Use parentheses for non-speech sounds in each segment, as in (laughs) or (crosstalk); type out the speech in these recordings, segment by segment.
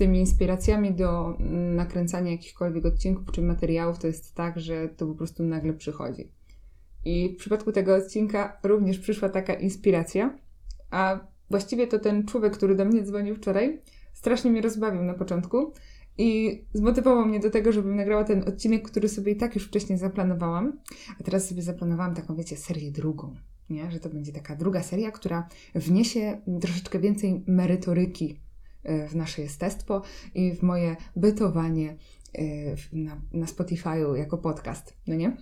tymi inspiracjami do mm, nakręcania jakichkolwiek odcinków czy materiałów to jest tak, że to po prostu nagle przychodzi. I w przypadku tego odcinka również przyszła taka inspiracja, a właściwie to ten człowiek, który do mnie dzwonił wczoraj, strasznie mnie rozbawił na początku i zmotywował mnie do tego, żebym nagrała ten odcinek, który sobie i tak już wcześniej zaplanowałam. A teraz sobie zaplanowałam taką, wiecie, serię drugą. Nie? Że to będzie taka druga seria, która wniesie troszeczkę więcej merytoryki w nasze jestestwo i w moje bytowanie e, na, na Spotify'u jako podcast, no nie?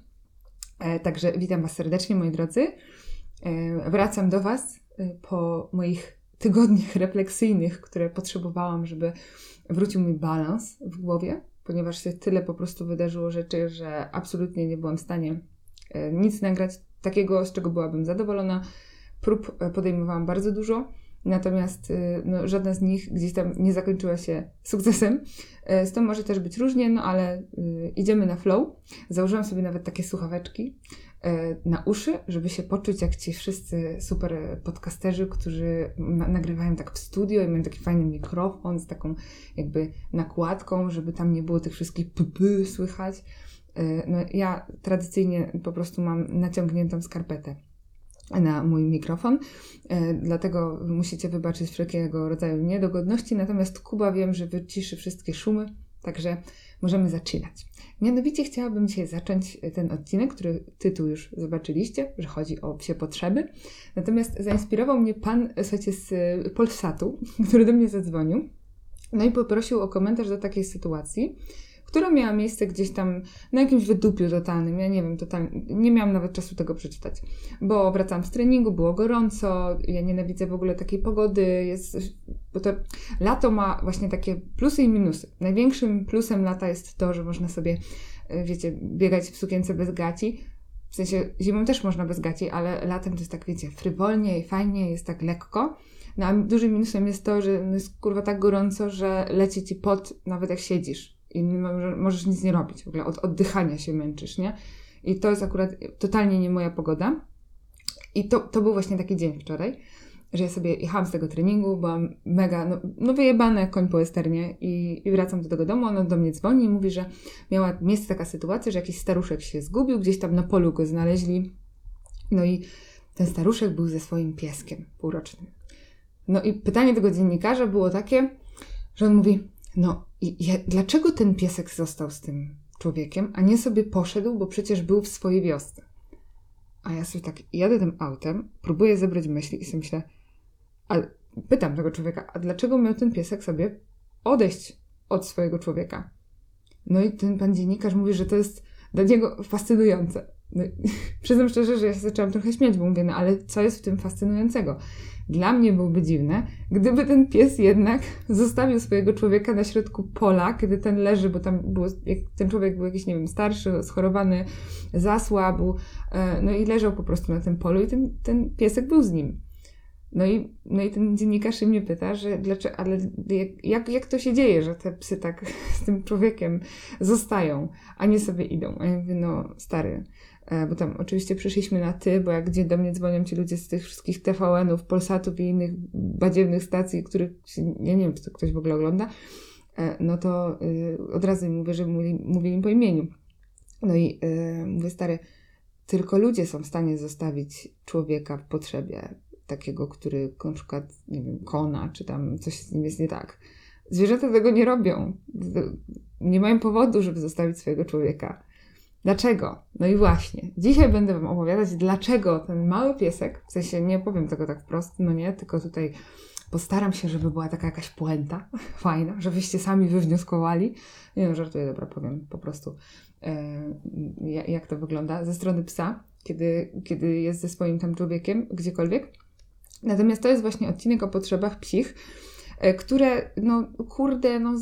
E, także witam Was serdecznie, moi drodzy. Wracam do Was po moich tygodniach refleksyjnych, które potrzebowałam, żeby wrócił mi balans w głowie, ponieważ się tyle po prostu wydarzyło rzeczy, że absolutnie nie byłam w stanie e, nic nagrać takiego, z czego byłabym zadowolona. Prób e, podejmowałam bardzo dużo, natomiast e, no, żadna z nich gdzieś tam nie zakończyła się sukcesem. Z tym może też być różnie, no ale idziemy na flow. Założyłam sobie nawet takie słuchaweczki, E, na uszy, żeby się poczuć jak ci wszyscy super podcasterzy, którzy nagrywają tak w studio i mają taki fajny mikrofon z taką jakby nakładką, żeby tam nie było tych wszystkich py słychać. E, no, ja tradycyjnie po prostu mam naciągniętą skarpetę na mój mikrofon, e, dlatego musicie wybaczyć wszelkiego rodzaju niedogodności, natomiast Kuba wiem, że wyciszy wszystkie szumy, także możemy zaczynać. Mianowicie chciałabym dzisiaj zacząć ten odcinek, który tytuł już zobaczyliście, że chodzi o psie potrzeby. Natomiast zainspirował mnie pan, słuchajcie, z Polsatu, (laughs) który do mnie zadzwonił. No i poprosił o komentarz do takiej sytuacji, która miała miejsce gdzieś tam na jakimś wydupiu totalnym. Ja nie wiem, totalnie, nie miałam nawet czasu tego przeczytać, bo wracałam z treningu, było gorąco, ja nienawidzę w ogóle takiej pogody, jest, bo to lato ma właśnie takie plusy i minusy. Największym plusem lata jest to, że można sobie, e, wiecie, biegać w sukience bez gaci, w sensie zimą też można bez gaci, ale latem to jest tak, wiecie, frywolnie i fajnie, jest tak lekko. No a dużym minusem jest to, że jest kurwa tak gorąco, że leci ci pot nawet jak siedzisz i możesz nic nie robić. W ogóle od oddychania się męczysz, nie? I to jest akurat totalnie nie moja pogoda. I to, to był właśnie taki dzień wczoraj, że ja sobie jechałam z tego treningu, byłam mega, no, no wyjebane koń po westernie i, i wracam do tego domu, ona do mnie dzwoni i mówi, że miała miejsce taka sytuacja, że jakiś staruszek się zgubił, gdzieś tam na polu go znaleźli, no i ten staruszek był ze swoim pieskiem półrocznym. No i pytanie tego dziennikarza było takie, że on mówi, no i ja, dlaczego ten piesek został z tym człowiekiem, a nie sobie poszedł, bo przecież był w swojej wiosce? A ja sobie tak jadę tym autem, próbuję zebrać myśli i sobie myślę, a pytam tego człowieka, a dlaczego miał ten piesek sobie odejść od swojego człowieka? No i ten pan dziennikarz mówi, że to jest dla niego fascynujące. No, (laughs) przyznam szczerze, że ja się zaczęłam trochę śmiać, bo mówię, no ale co jest w tym fascynującego? Dla mnie byłoby dziwne, gdyby ten pies jednak (laughs) zostawił swojego człowieka na środku pola, kiedy ten leży, bo tam było, ten człowiek był jakiś, nie wiem, starszy, schorowany, zasłabł, e, no i leżał po prostu na tym polu i ten, ten piesek był z nim. No i, no i ten dziennikarz mnie pyta, że dlaczego, ale jak, jak to się dzieje, że te psy tak (laughs) z tym człowiekiem zostają, a nie sobie idą? A ja mówię, no stary, bo tam oczywiście przyszliśmy na ty, bo jak gdzie do mnie dzwonią ci ludzie z tych wszystkich TVN-ów, Polsatów i innych badziewnych stacji, których ja nie wiem, czy to ktoś w ogóle ogląda, e, no to y, od razu mi mówię, że mówili, mówili im po imieniu. No i mówię, stary, tylko ludzie są w stanie zostawić człowieka w potrzebie takiego, który na przykład, nie wiem, kona, czy tam coś z nim jest nie tak. Zwierzęta tego nie robią. Nie mają powodu, żeby zostawić swojego człowieka. Dlaczego? No i właśnie, dzisiaj będę Wam opowiadać, dlaczego ten mały piesek, w sensie nie powiem tego tak wprost, no nie, tylko tutaj postaram się, żeby była taka jakaś puenta (laughs) fajna, żebyście sami wywnioskowali. Nie no, żartuję, dobra, powiem po prostu, e, jak to wygląda ze strony psa, kiedy, kiedy jest ze swoim tam człowiekiem, gdziekolwiek. Natomiast to jest właśnie odcinek o potrzebach psich, e, które, no kurde, no,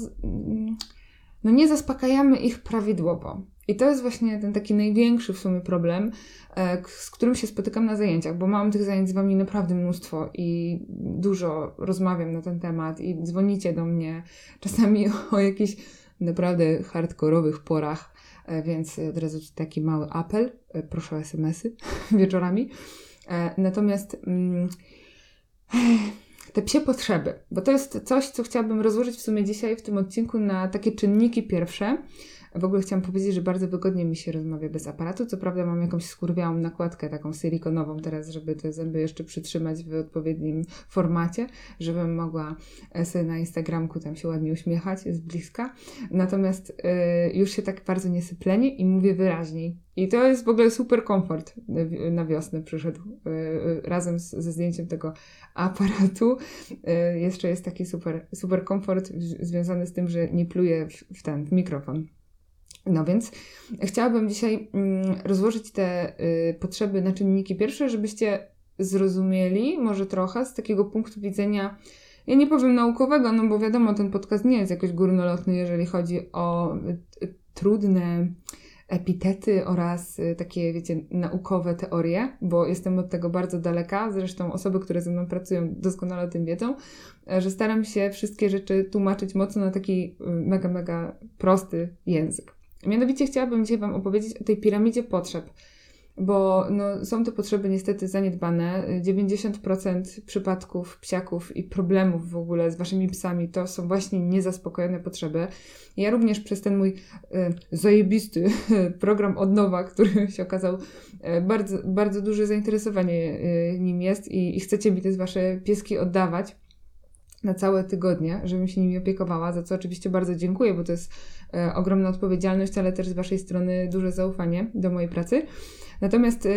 no nie zaspokajamy ich prawidłowo. I to jest właśnie ten taki największy w sumie problem, e, z którym się spotykam na zajęciach, bo mam tych zajęć z Wami naprawdę mnóstwo i dużo rozmawiam na ten temat i dzwonicie do mnie czasami (laughs) o jakichś naprawdę hardkorowych porach, e, więc od razu taki mały apel, e, proszę o SMS-y (laughs) wieczorami. Natomiast mm, te psie potrzeby, bo to jest coś, co chciałabym rozłożyć w sumie dzisiaj w tym odcinku na takie czynniki pierwsze, w ogóle chciałam powiedzieć, że bardzo wygodnie mi się rozmawia bez aparatu. Co prawda mam jakąś skurwiałą nakładkę taką silikonową teraz, żeby te zęby jeszcze przytrzymać w odpowiednim formacie, żebym mogła e, sobie na Instagramku tam się ładnie uśmiechać z bliska. Natomiast y, już się tak bardzo nie syplenię i mówię wyraźniej. I to jest w ogóle super komfort na wiosnę przyszedł y, razem z, ze zdjęciem tego aparatu. Y, jeszcze jest taki super, super komfort związany z tym, że nie pluję w, w ten w mikrofon. No więc chciałabym dzisiaj mm, rozłożyć te y, potrzeby na czynniki pierwsze, żebyście zrozumieli może trochę z takiego punktu widzenia, ja nie powiem naukowego, no bo wiadomo, ten podcast nie jest jakoś górnolotny, jeżeli chodzi o y, trudne epitety oraz y, takie, wiecie, naukowe teorie, bo jestem od tego bardzo daleka. Zresztą osoby, które ze mną pracują, doskonale o tym wiedzą, e, że staram się wszystkie rzeczy tłumaczyć mocno na taki mega, mega prosty język. Mianowicie chciałabym dzisiaj Wam opowiedzieć o tej piramidzie potrzeb, bo no, są te potrzeby niestety zaniedbane. 90% przypadków psiaków i problemów w ogóle z Waszymi psami to są właśnie niezaspokojone potrzeby. Ja również przez ten mój e, zajebisty (laughs) program od nowa, który się okazał e, bardzo, bardzo duże zainteresowanie e, nim jest i, i chcecie mi te Wasze pieski oddawać na całe tygodnie, żebym się nimi opiekowała, za co oczywiście bardzo dziękuję, bo to jest ogromna odpowiedzialność, ale też z Waszej strony duże zaufanie do mojej pracy. Natomiast e,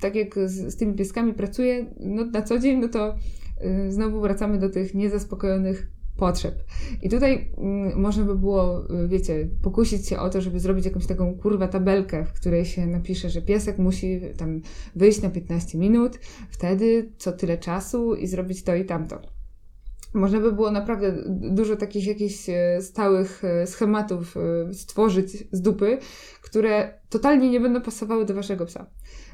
tak jak z, z, tymi pieskami pracuję no, na co dzień, no to e, znowu wracamy do tych niezaspokojonych potrzeb. I tutaj mm, można by było, wiecie, pokusić się o to, żeby zrobić jakąś taką kurwa tabelkę, w której się napisze, że piesek musi tam wyjść na 15 minut, wtedy co tyle czasu i zrobić to i tamto. Można by było naprawdę dużo takich jakichś e, stałych e, schematów e, stworzyć z dupy, które totalnie nie będą pasowały do waszego psa.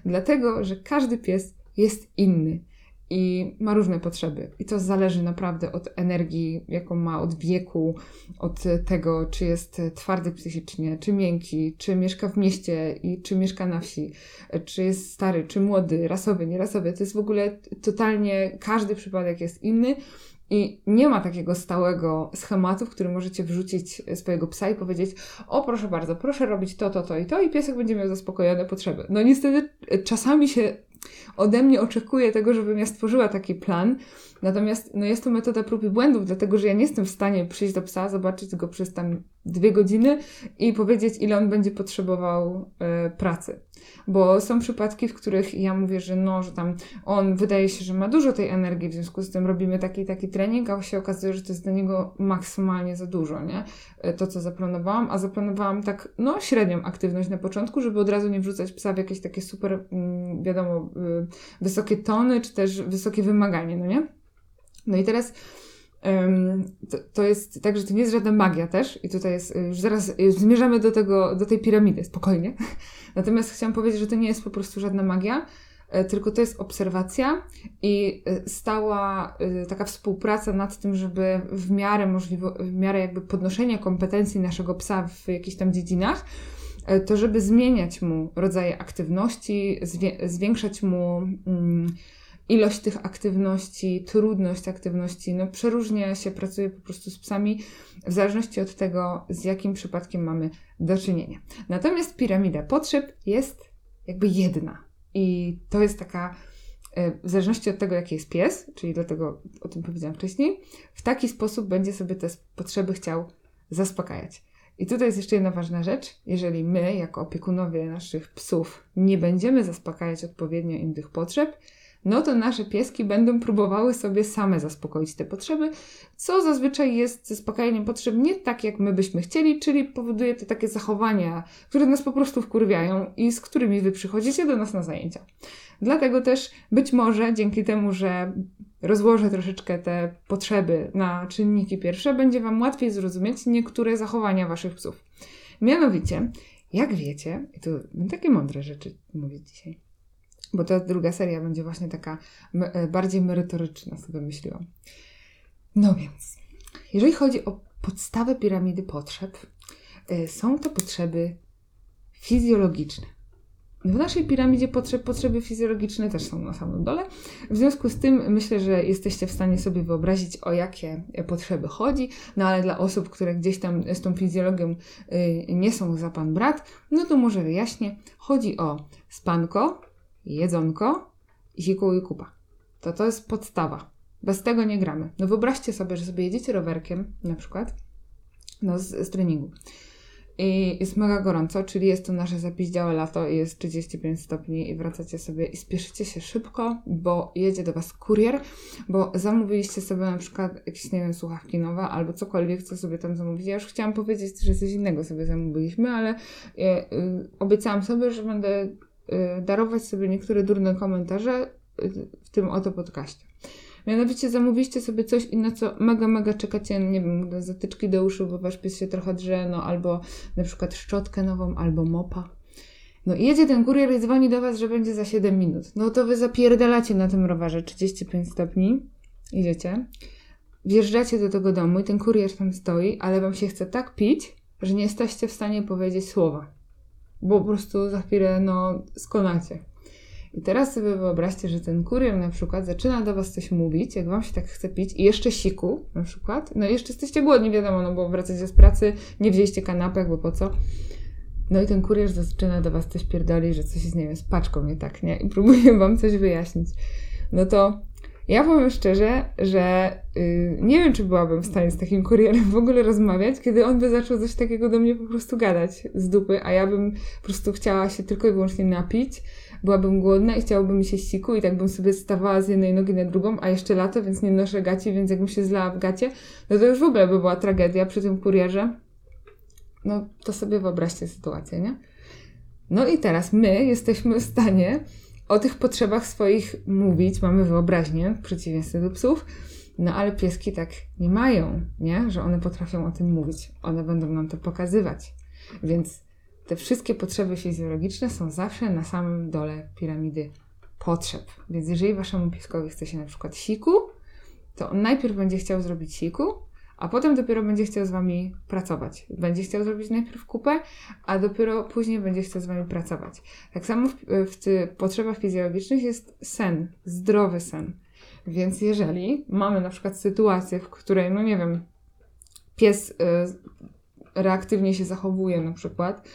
Dlatego, że każdy pies jest inny i ma różne potrzeby. I to zależy naprawdę od energii, jaką ma, od wieku, od tego, czy jest twardy psychicznie, czy miękki, czy mieszka w mieście i czy mieszka na wsi, czy jest stary, czy młody, rasowy, nierasowy. To jest w ogóle totalnie, każdy przypadek jest inny i nie ma takiego stałego schematu, w którym możecie wrzucić swojego psa i powiedzieć: O, proszę bardzo, proszę robić to, to, to i to, i piesek będzie miał zaspokojone potrzeby. No niestety, czasami się ode mnie oczekuje tego, żebym ja stworzyła taki plan, Natomiast no jest to metoda prób i błędów, dlatego że ja nie jestem w stanie przyjść do psa, zobaczyć go przez tam dwie godziny i powiedzieć, ile on będzie potrzebował y, pracy. Bo są przypadki, w których ja mówię, że no, że tam on wydaje się, że ma dużo tej energii, w związku z tym robimy taki taki trening, a się okazuje, że to jest dla niego maksymalnie za dużo, nie? E, to, co zaplanowałam, a zaplanowałam tak, no, średnią aktywność na początku, żeby od razu nie wrzucać psa w jakieś takie super, mm, wiadomo, y, wysokie tony, czy też wysokie wymaganie, no nie? No i teraz to, to, jest tak, że to nie jest żadna magia też i tutaj jest, już zaraz zmierzamy do tego, do tej piramidy, spokojnie. (laughs) Natomiast chciałam powiedzieć, że to nie jest po prostu żadna magia, e, tylko to jest obserwacja i e, stała e, taka współpraca nad tym, żeby w miarę możliwe, w miarę jakby podnoszenia kompetencji naszego psa w jakichś tam dziedzinach, to żeby zmieniać mu rodzaje aktywności, zwiększać mu mm, ilość tych aktywności, trudność aktywności, no przeróżnie się pracuje po prostu z psami, w zależności od tego, z jakim przypadkiem mamy do czynienia. Natomiast piramida potrzeb jest jakby jedna. I to jest taka, e, w zależności od tego, jaki jest pies, czyli dlatego o tym powiedziałam wcześniej, w taki sposób będzie sobie te potrzeby chciał zaspokajać. I tutaj jest jeszcze jedna ważna rzecz. Jeżeli my, jako opiekunowie naszych psów, nie będziemy zaspokajać odpowiednio im tych potrzeb, no to nasze pieski będą próbowały sobie same zaspokoić te potrzeby, co zazwyczaj jest zaspokajaniem potrzeb nie tak, jak my byśmy chcieli, czyli powoduje to takie zachowania, które nas po prostu wkurwiają i z którymi wy przychodzicie do nas na zajęcia. Dlatego też być może dzięki temu, że rozłożę troszeczkę te potrzeby na czynniki pierwsze, będzie Wam łatwiej zrozumieć niektóre zachowania Waszych psów. Mianowicie, jak wiecie, i tu takie mądre rzeczy mówię dzisiaj, bo ta druga seria będzie właśnie taka e, bardziej merytoryczna, sobie myśliłam. No więc, jeżeli chodzi o podstawę piramidy potrzeb, e, są to potrzeby fizjologiczne. w naszej piramidzie potrzeb, potrzeby fizjologiczne też są na samym dole. W związku z tym myślę, że jesteście w stanie sobie wyobrazić, o jakie potrzeby chodzi. No ale dla osób, które gdzieś tam z tą fizjologią y, nie są za pan brat, no to może wyjaśnię. Chodzi o spanko, jedzonko, siku i kupa. To to jest podstawa. Bez tego nie gramy. No wyobraźcie sobie, że sobie jedziecie rowerkiem na przykład no z, z treningu i jest mega gorąco, czyli jest to nasze zapiździałe lato i jest 35 stopni i wracacie sobie i spieszycie się szybko, bo jedzie do Was kurier, bo zamówiliście sobie na przykład jakieś, nie wiem, słuchawki nowe albo cokolwiek, co sobie tam zamówić. Ja już chciałam powiedzieć, że coś innego sobie zamówiliśmy, ale y, obiecałam sobie, że będę darować sobie niektóre durne komentarze y, w tym oto podcaście. Mianowicie zamówiliście sobie coś i na co mega, mega czekacie, nie wiem, zatyczki do uszu, bo wasz pies się trochę drze, no albo na przykład szczotkę nową, albo mopa. No i jedzie ten kurier i dzwoni do was, że będzie za 7 minut. No to wy zapierdalacie na tym rowerze 35 stopni, idziecie, wjeżdżacie do tego domu i ten kurier tam stoi, ale wam się chce tak pić, że nie jesteście w stanie powiedzieć słowa. Bo po prostu za chwilę, no, skonacie. I teraz sobie wyobraźcie, że ten kurier na przykład zaczyna do Was coś mówić, jak Wam się tak chce pić i jeszcze siku na przykład, no i jeszcze jesteście głodni, wiadomo, no bo wracacie z pracy, nie wzięliście kanapek, bo po co? No i ten kurier zaczyna do Was coś pierdolić, że coś z, nie wiem, z paczką nie tak, nie? I próbuje Wam coś wyjaśnić. No to ja powiem szczerze, że yy, nie wiem, czy byłabym w stanie z takim kurierem w ogóle rozmawiać, kiedy on by zaczął coś takiego do mnie po prostu gadać z dupy, a ja bym po prostu chciała się tylko i wyłącznie napić, byłabym głodna i chciałoby mi się siku i tak bym sobie stawała z jednej nogi na drugą, a jeszcze lato, więc nie noszę gaci, więc jakbym się zlała w gacie, no to już w ogóle by była tragedia przy tym kurierze. No to sobie wyobraźcie sytuację, nie? No i teraz my jesteśmy w stanie o tych potrzebach swoich mówić, mamy wyobraźnię, w przeciwieństwie do psów, no ale pieski tak nie mają, nie? Że one potrafią o tym mówić. One będą nam to pokazywać. Więc te wszystkie potrzeby fizjologiczne są zawsze na samym dole piramidy potrzeb. Więc jeżeli waszemu pieskowi chce się na przykład siku, to on najpierw będzie chciał zrobić siku, a potem dopiero będzie chciał z wami pracować. Będzie chciał zrobić najpierw kupę, a dopiero później będzie chciał z wami pracować. Tak samo w, w potrzebach fizjologicznych jest sen, zdrowy sen. Więc jeżeli mamy na przykład sytuację, w której, no nie wiem, pies y, reaktywnie się zachowuje na przykład,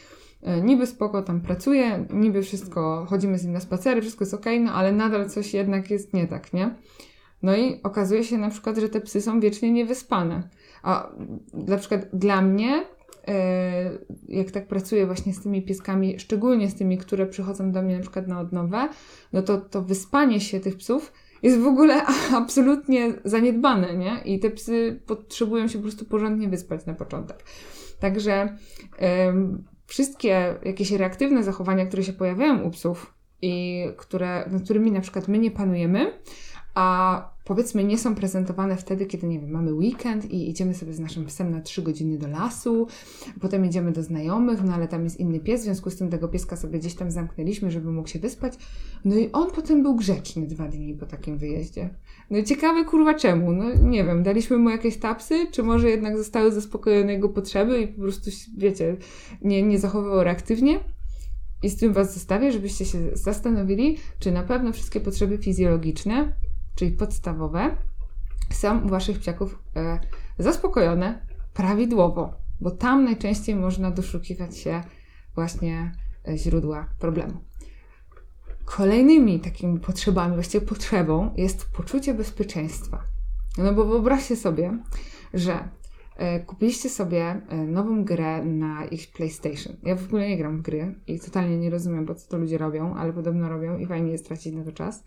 y, niby spoko tam pracuje, niby wszystko, chodzimy z nim na spacery, wszystko jest ok, no ale nadal coś jednak jest nie tak, nie? No i okazuje się na przykład, że te psy są wiecznie niewyspane. A na przykład dla mnie, e, jak tak pracuję właśnie z tymi pieskami, szczególnie z tymi, które przychodzą do mnie na przykład na odnowę, no to to wyspanie się tych psów jest w ogóle (laughs) absolutnie zaniedbane, nie? I te psy potrzebują się po prostu porządnie wyspać na początek. Także wszystkie jakieś reaktywne zachowania, które się pojawiają u psów i które, nad którymi na przykład my nie panujemy, a powiedzmy nie są prezentowane wtedy, kiedy, nie wiem, mamy weekend i idziemy sobie z naszym psem na 3 godziny do lasu, potem idziemy do znajomych, no ale tam jest inny pies, w związku z tym tego pieska sobie gdzieś tam zamknęliśmy, żeby mógł się wyspać. No i on potem był grzeczny dwa dni po takim wyjeździe. No i ciekawe kurwa czemu, no nie wiem, daliśmy mu jakieś tapsy, czy może jednak zostały zaspokojone jego potrzeby i po prostu, wiecie, nie, nie zachowywał reaktywnie? I z tym Was zostawię, żebyście się zastanowili, czy na pewno wszystkie potrzeby fizjologiczne czyli podstawowe, są u Waszych psiaków e, zaspokojone prawidłowo, bo tam najczęściej można doszukiwać się właśnie e, źródła problemu. Kolejnymi takimi potrzebami, właściwie potrzebą jest poczucie bezpieczeństwa. No bo wyobraźcie sobie, że e, kupiliście sobie nową grę na ich PlayStation. Ja w ogóle nie gram w gry i totalnie nie rozumiem, po co to ludzie robią, ale podobno robią i fajnie jest tracić na to czas.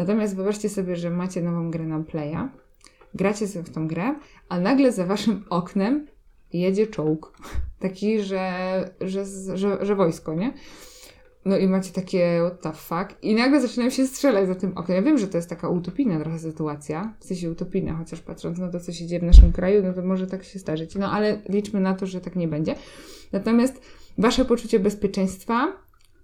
Natomiast wyobraźcie sobie, że macie nową grę na Playa, gracie sobie w tą grę, a nagle za waszym oknem jedzie czołg. (laughs) Taki, że, że, że, że wojsko, nie? No i macie takie what the fuck i nagle zaczynają się strzelać za tym oknem. Ja wiem, że to jest taka utopijna trochę sytuacja, w sensie utopijna, chociaż patrząc na to, co się dzieje w naszym kraju, no to może tak się zdarzyć. No ale liczmy na to, że tak nie będzie. Natomiast wasze poczucie bezpieczeństwa,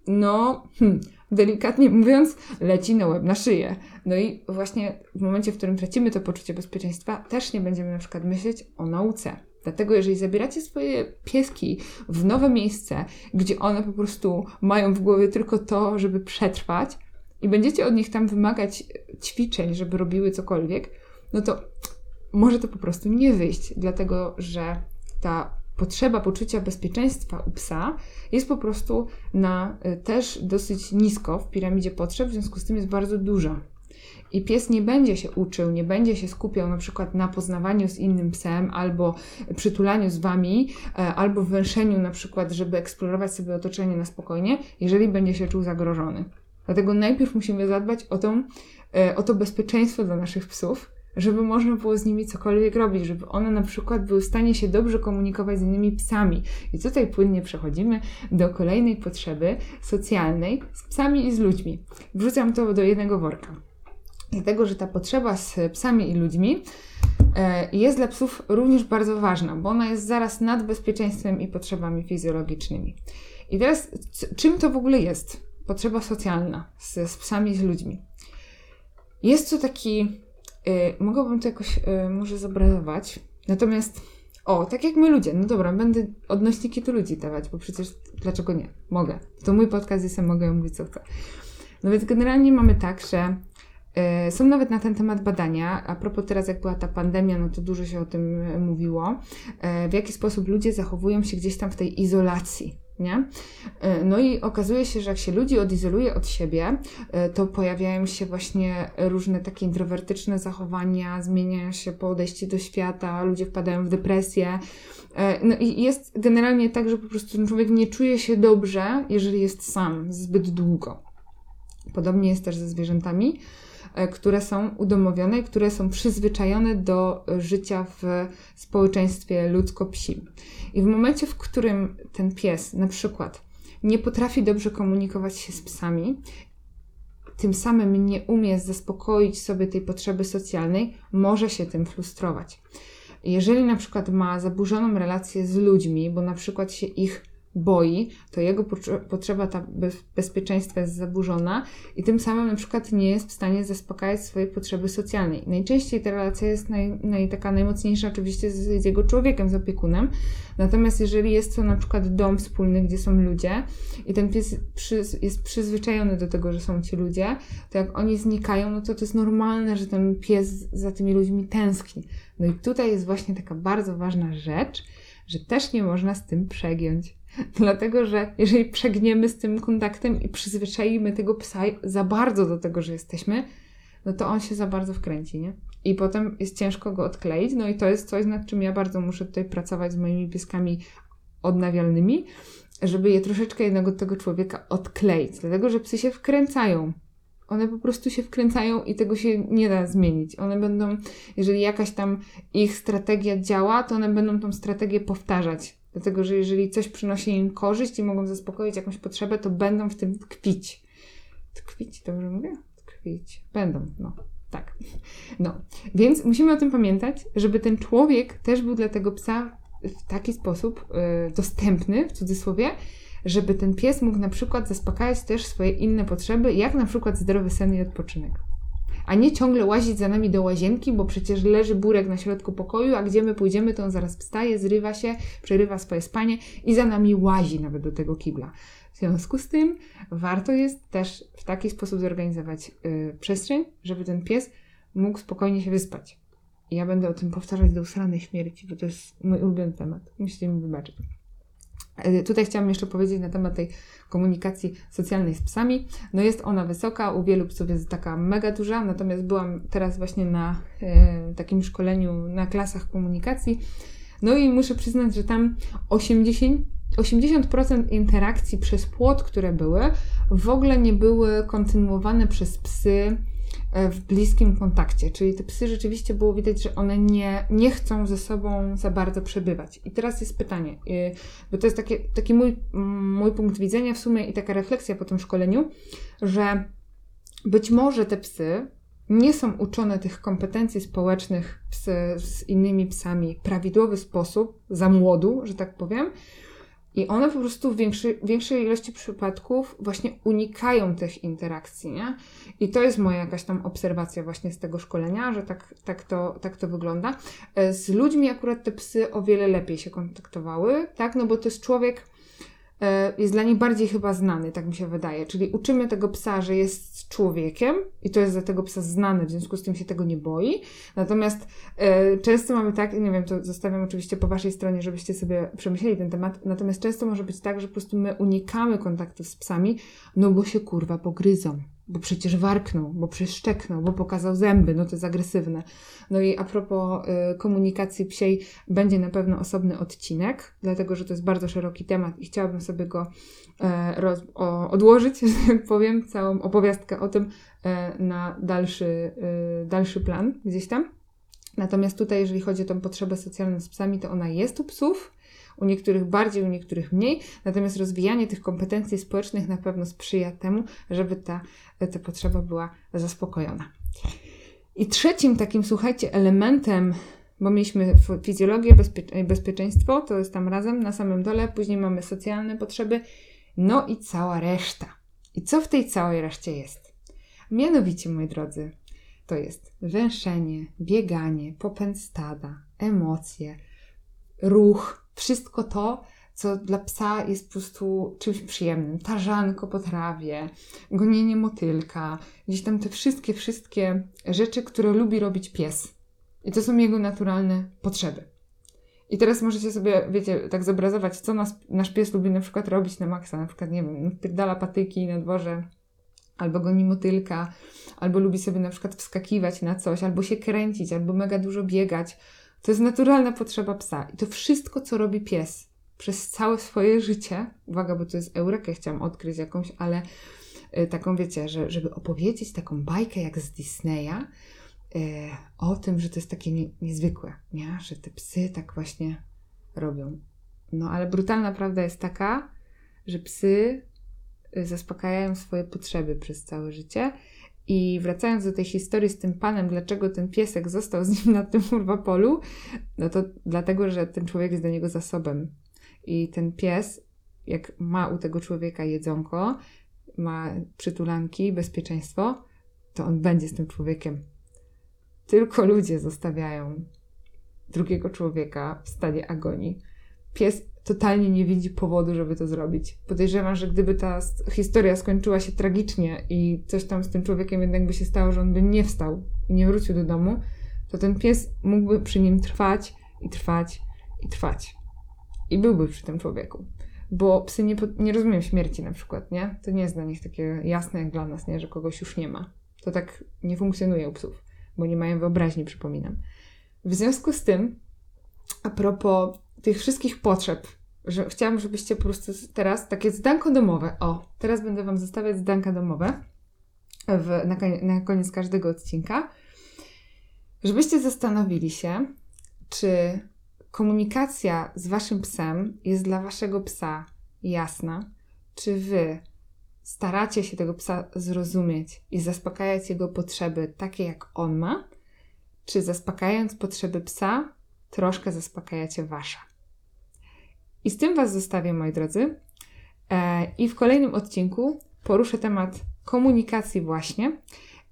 no, hmm, delikatnie mówiąc, leci na łeb, na szyję. No i właśnie w momencie, w którym tracimy to poczucie bezpieczeństwa, też nie będziemy na przykład myśleć o nauce. Dlatego, jeżeli zabieracie swoje pieski w nowe miejsce, gdzie one po prostu mają w głowie tylko to, żeby przetrwać, i będziecie od nich tam wymagać ćwiczeń, żeby robiły cokolwiek, no to może to po prostu nie wyjść, dlatego że ta potrzeba poczucia bezpieczeństwa u psa jest po prostu na y, też dosyć nisko w piramidzie potrzeb, w związku z tym jest bardzo duża. I pies nie będzie się uczył, nie będzie się skupiał na przykład na poznawaniu z innym psem, albo przytulaniu z wami, e, albo węszeniu na przykład, żeby eksplorować sobie otoczenie na spokojnie, jeżeli będzie się czuł zagrożony. Dlatego najpierw musimy zadbać o, tą, e, o to bezpieczeństwo dla naszych psów, żeby można było z nimi cokolwiek robić, żeby one na przykład były w stanie się dobrze komunikować z innymi psami. I tutaj płynnie przechodzimy do kolejnej potrzeby socjalnej z psami i z ludźmi. Wrzucam to do jednego worka. Dlatego, że ta potrzeba z psami i ludźmi e, jest dla psów również bardzo ważna, bo ona jest zaraz nad bezpieczeństwem i potrzebami fizjologicznymi. I teraz, czym to w ogóle jest? Potrzeba socjalna z, z psami i z ludźmi. Jest to taki mogłabym to jakoś y, może zobrazować. Natomiast, o, tak jak my ludzie, no dobra, będę odnośniki do ludzi dawać, bo przecież dlaczego nie? Mogę. To mój podcast jest, mogę mówić co chcę. No więc generalnie mamy tak, że y, są nawet na ten temat badania. A propos teraz, jak była ta pandemia, no to dużo się o tym mówiło. W jaki sposób ludzie zachowują się gdzieś tam w tej izolacji nie? E, no i okazuje się, że jak się ludzi odizoluje od siebie, e, to pojawiają się właśnie różne takie introwertyczne zachowania, zmienia się podejście do świata, ludzie wpadają w depresję. E, no i jest generalnie tak, że po prostu ten człowiek nie czuje się dobrze, jeżeli jest sam zbyt długo. Podobnie jest też ze zwierzętami. E, które są udomowione które są przyzwyczajone do życia w społeczeństwie ludzko-psim. I w momencie, w którym ten pies na przykład nie potrafi dobrze komunikować się z psami, tym samym nie umie zaspokoić sobie tej potrzeby socjalnej, może się tym frustrować. Jeżeli na przykład ma zaburzoną relację z ludźmi, bo na przykład się ich boi, to jego potrzeba ta bezpieczeństwa jest zaburzona i tym samym na przykład nie jest w stanie zaspokajać swojej potrzeby socjalnej. Najczęściej ta relacja jest naj, naj, taka najmocniejsza oczywiście z, z, jego człowiekiem, z opiekunem, natomiast jeżeli jest to na przykład dom wspólny, gdzie są ludzie i ten pies przy, jest przyzwyczajony do tego, że są ci ludzie, to jak oni znikają, no to to jest normalne, że ten pies za tymi ludźmi tęskni. No i tutaj jest właśnie taka bardzo ważna rzecz, że też nie można z tym przegiąć. (laughs) Dlatego, że jeżeli przegniemy z tym kontaktem i przyzwyczaimy tego psa za bardzo do tego, że jesteśmy, no to on się za bardzo wkręci, nie? I potem jest ciężko go odkleić. No i to jest coś, nad czym ja bardzo muszę tutaj pracować z moimi pieskami odnawialnymi, żeby je troszeczkę jednego tego człowieka odkleić. Dlatego, że psy się wkręcają. One po prostu się wkręcają i tego się nie da zmienić. One będą, jeżeli jakaś tam ich strategia działa, to one będą tą strategię powtarzać Dlatego, że jeżeli coś przynosi im korzyść i mogą zaspokoić jakąś potrzebę, to będą w tym tkwić. Tkwić, dobrze mówię? Tkwić. Będą, no. Tak. No. Więc musimy o tym pamiętać, żeby ten człowiek też był dla tego psa w taki sposób y, dostępny, w cudzysłowie, żeby ten pies mógł na przykład zaspokajać też swoje inne potrzeby, jak na przykład zdrowy sen i odpoczynek a nie ciągle łazić za nami do łazienki, bo przecież leży burek na środku pokoju, a gdzie my pójdziemy, to on zaraz wstaje, zrywa się, przerywa swoje spanie i za nami łazi nawet do tego kibla. W związku z tym warto jest też w taki sposób zorganizować yy, przestrzeń, żeby ten pies mógł spokojnie się wyspać. I ja będę o tym powtarzać do usranej śmierci, bo to jest mój ulubiony temat. Musicie mi wybaczyć. E, tutaj chciałam jeszcze powiedzieć na temat tej komunikacji socjalnej z psami. No jest ona wysoka, u wielu psów jest taka mega duża, natomiast byłam teraz właśnie na e, takim szkoleniu na klasach komunikacji. No i muszę przyznać, że tam 80, 80% interakcji przez płot, które były, w ogóle nie były kontynuowane przez psy w bliskim kontakcie. Czyli te psy rzeczywiście było widać, że one nie, nie chcą ze sobą za bardzo przebywać. I teraz jest pytanie, e, bo to jest takie, taki mój, mm, mój punkt widzenia w sumie i taka refleksja po tym szkoleniu, że być może te psy nie są uczone tych kompetencji społecznych psy, z innymi psami w prawidłowy sposób, za młodu, że tak powiem, I one po prostu w większej, ilości przypadków właśnie unikają tych interakcji, nie? I to jest moja jakaś tam obserwacja właśnie z tego szkolenia, że tak, tak, to, tak to wygląda. E, z ludźmi akurat te psy o wiele lepiej się kontaktowały, tak? No bo to jest człowiek, jest dla nich bardziej chyba znany, tak mi się wydaje. Czyli uczymy tego psa, że jest człowiekiem i to jest dla tego psa znane, w związku z tym się tego nie boi. Natomiast e, często mamy tak, nie wiem, to zostawiam oczywiście po Waszej stronie, żebyście sobie przemyśleli ten temat, natomiast często może być tak, że po prostu my unikamy kontaktu z psami, no bo się kurwa pogryzą bo przecież warknął, bo przeszczeknął, bo pokazał zęby, no to jest agresywne. No i a propos y, komunikacji psiej, będzie na pewno osobny odcinek, dlatego że to jest bardzo szeroki temat i chciałabym sobie go e, roz, o, odłożyć, (laughs) że tak powiem, całą opowiastkę o tym e, na dalszy, e, dalszy plan gdzieś tam. Natomiast tutaj, jeżeli chodzi o tą potrzebę socjalną z psami, to ona jest u psów, u niektórych bardziej, u niektórych mniej, natomiast rozwijanie tych kompetencji społecznych na pewno sprzyja temu, żeby ta, ta potrzeba była zaspokojona. I trzecim takim, słuchajcie, elementem, bo mieliśmy fizjologię, bezpie bezpieczeństwo, to jest tam razem na samym dole, później mamy socjalne potrzeby, no i cała reszta. I co w tej całej reszcie jest? Mianowicie, moi drodzy, to jest węszenie, bieganie, popęd stada, emocje, ruch, wszystko to, co dla psa jest po prostu czymś przyjemnym. Tarzanko po trawie, gonienie motylka, gdzieś tam te wszystkie, wszystkie rzeczy, które lubi robić pies. I to są jego naturalne potrzeby. I teraz możecie sobie, wiecie, tak zobrazować, co nas, nasz pies lubi na przykład robić na maksa. Na przykład, nie wiem, pierdala patyki na dworze, albo goni motylka, albo lubi sobie na przykład wskakiwać na coś, albo się kręcić, albo mega dużo biegać. To jest naturalna potrzeba psa. I to wszystko, co robi pies przez całe swoje życie, uwaga, bo to jest eureka, chciałam odkryć jakąś, ale y, taką, wiecie, że, żeby opowiedzieć taką bajkę jak z Disneya, y, o tym, że to jest takie nie, niezwykłe, nie? że te psy tak właśnie robią. No ale brutalna prawda jest taka, że psy y, zaspokajają swoje potrzeby przez całe życie i wracając do tej historii z tym panem, dlaczego ten piesek został z nim na tym kurwa polu, no to dlatego, że ten człowiek jest dla niego zasobem. I ten pies, jak ma u tego człowieka jedzonko, ma przytulanki, bezpieczeństwo, to on będzie z tym człowiekiem. Tylko ludzie zostawiają drugiego człowieka w stanie agonii. Pies totalnie nie widzi powodu, żeby to zrobić. Podejrzewam, że gdyby ta historia skończyła się tragicznie i coś tam z tym człowiekiem jednak by się stało, że on by nie wstał i nie wrócił do domu, to ten pies mógłby przy nim trwać i trwać i trwać. I byłby przy tym człowieku. Bo psy nie, nie rozumieją śmierci na przykład, nie? To nie jest dla nich takie jasne jak dla nas, nie? Że kogoś już nie ma. To tak nie funkcjonuje u psów, bo nie mają wyobraźni, przypominam. W związku z tym, a propos tych wszystkich potrzeb, że chciałam, żebyście po prostu teraz takie zdanko domowe. O, teraz będę Wam zostawiać zdanka domowe w, na, na koniec każdego odcinka. Żebyście zastanowili się, czy komunikacja z Waszym psem jest dla Waszego psa jasna, czy Wy staracie się tego psa zrozumieć i zaspokajać jego potrzeby takie, jak on ma, czy zaspokajając potrzeby psa, troszkę zaspokajacie Wasze. I z tym Was zostawię, moi drodzy. E, I w kolejnym odcinku poruszę temat komunikacji, właśnie,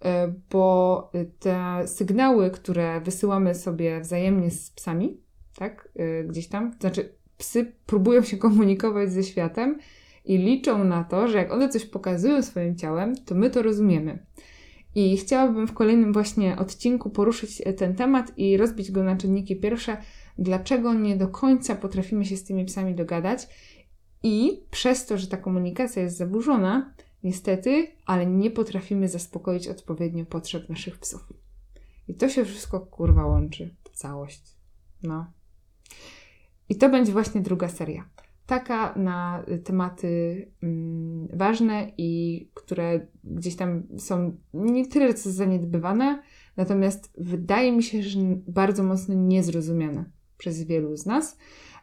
e, bo te sygnały, które wysyłamy sobie wzajemnie z psami, tak, e, gdzieś tam, znaczy psy próbują się komunikować ze światem i liczą na to, że jak one coś pokazują swoim ciałem, to my to rozumiemy. I chciałabym w kolejnym właśnie odcinku poruszyć ten temat i rozbić go na czynniki pierwsze, dlaczego nie do końca potrafimy się z tymi psami dogadać i przez to, że ta komunikacja jest zaburzona, niestety, ale nie potrafimy zaspokoić odpowiednio potrzeb naszych psów. I to się wszystko kurwa łączy całość. No. I to będzie właśnie druga seria. Taka na tematy mm, ważne i które gdzieś tam są nie tyle co zaniedbywane, natomiast wydaje mi się, że bardzo mocno niezrozumiane przez wielu z nas.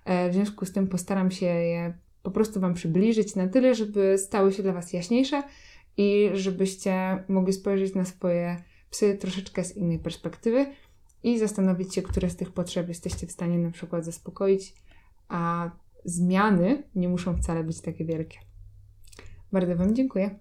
E, w związku z tym postaram się je po prostu Wam przybliżyć na tyle, żeby stały się dla Was jaśniejsze i żebyście mogli spojrzeć na swoje psy troszeczkę z innej perspektywy i zastanowić się, które z tych potrzeb jesteście w stanie na przykład zaspokoić, a zmiany nie muszą wcale być takie wielkie. Bardzo Wam dziękuję.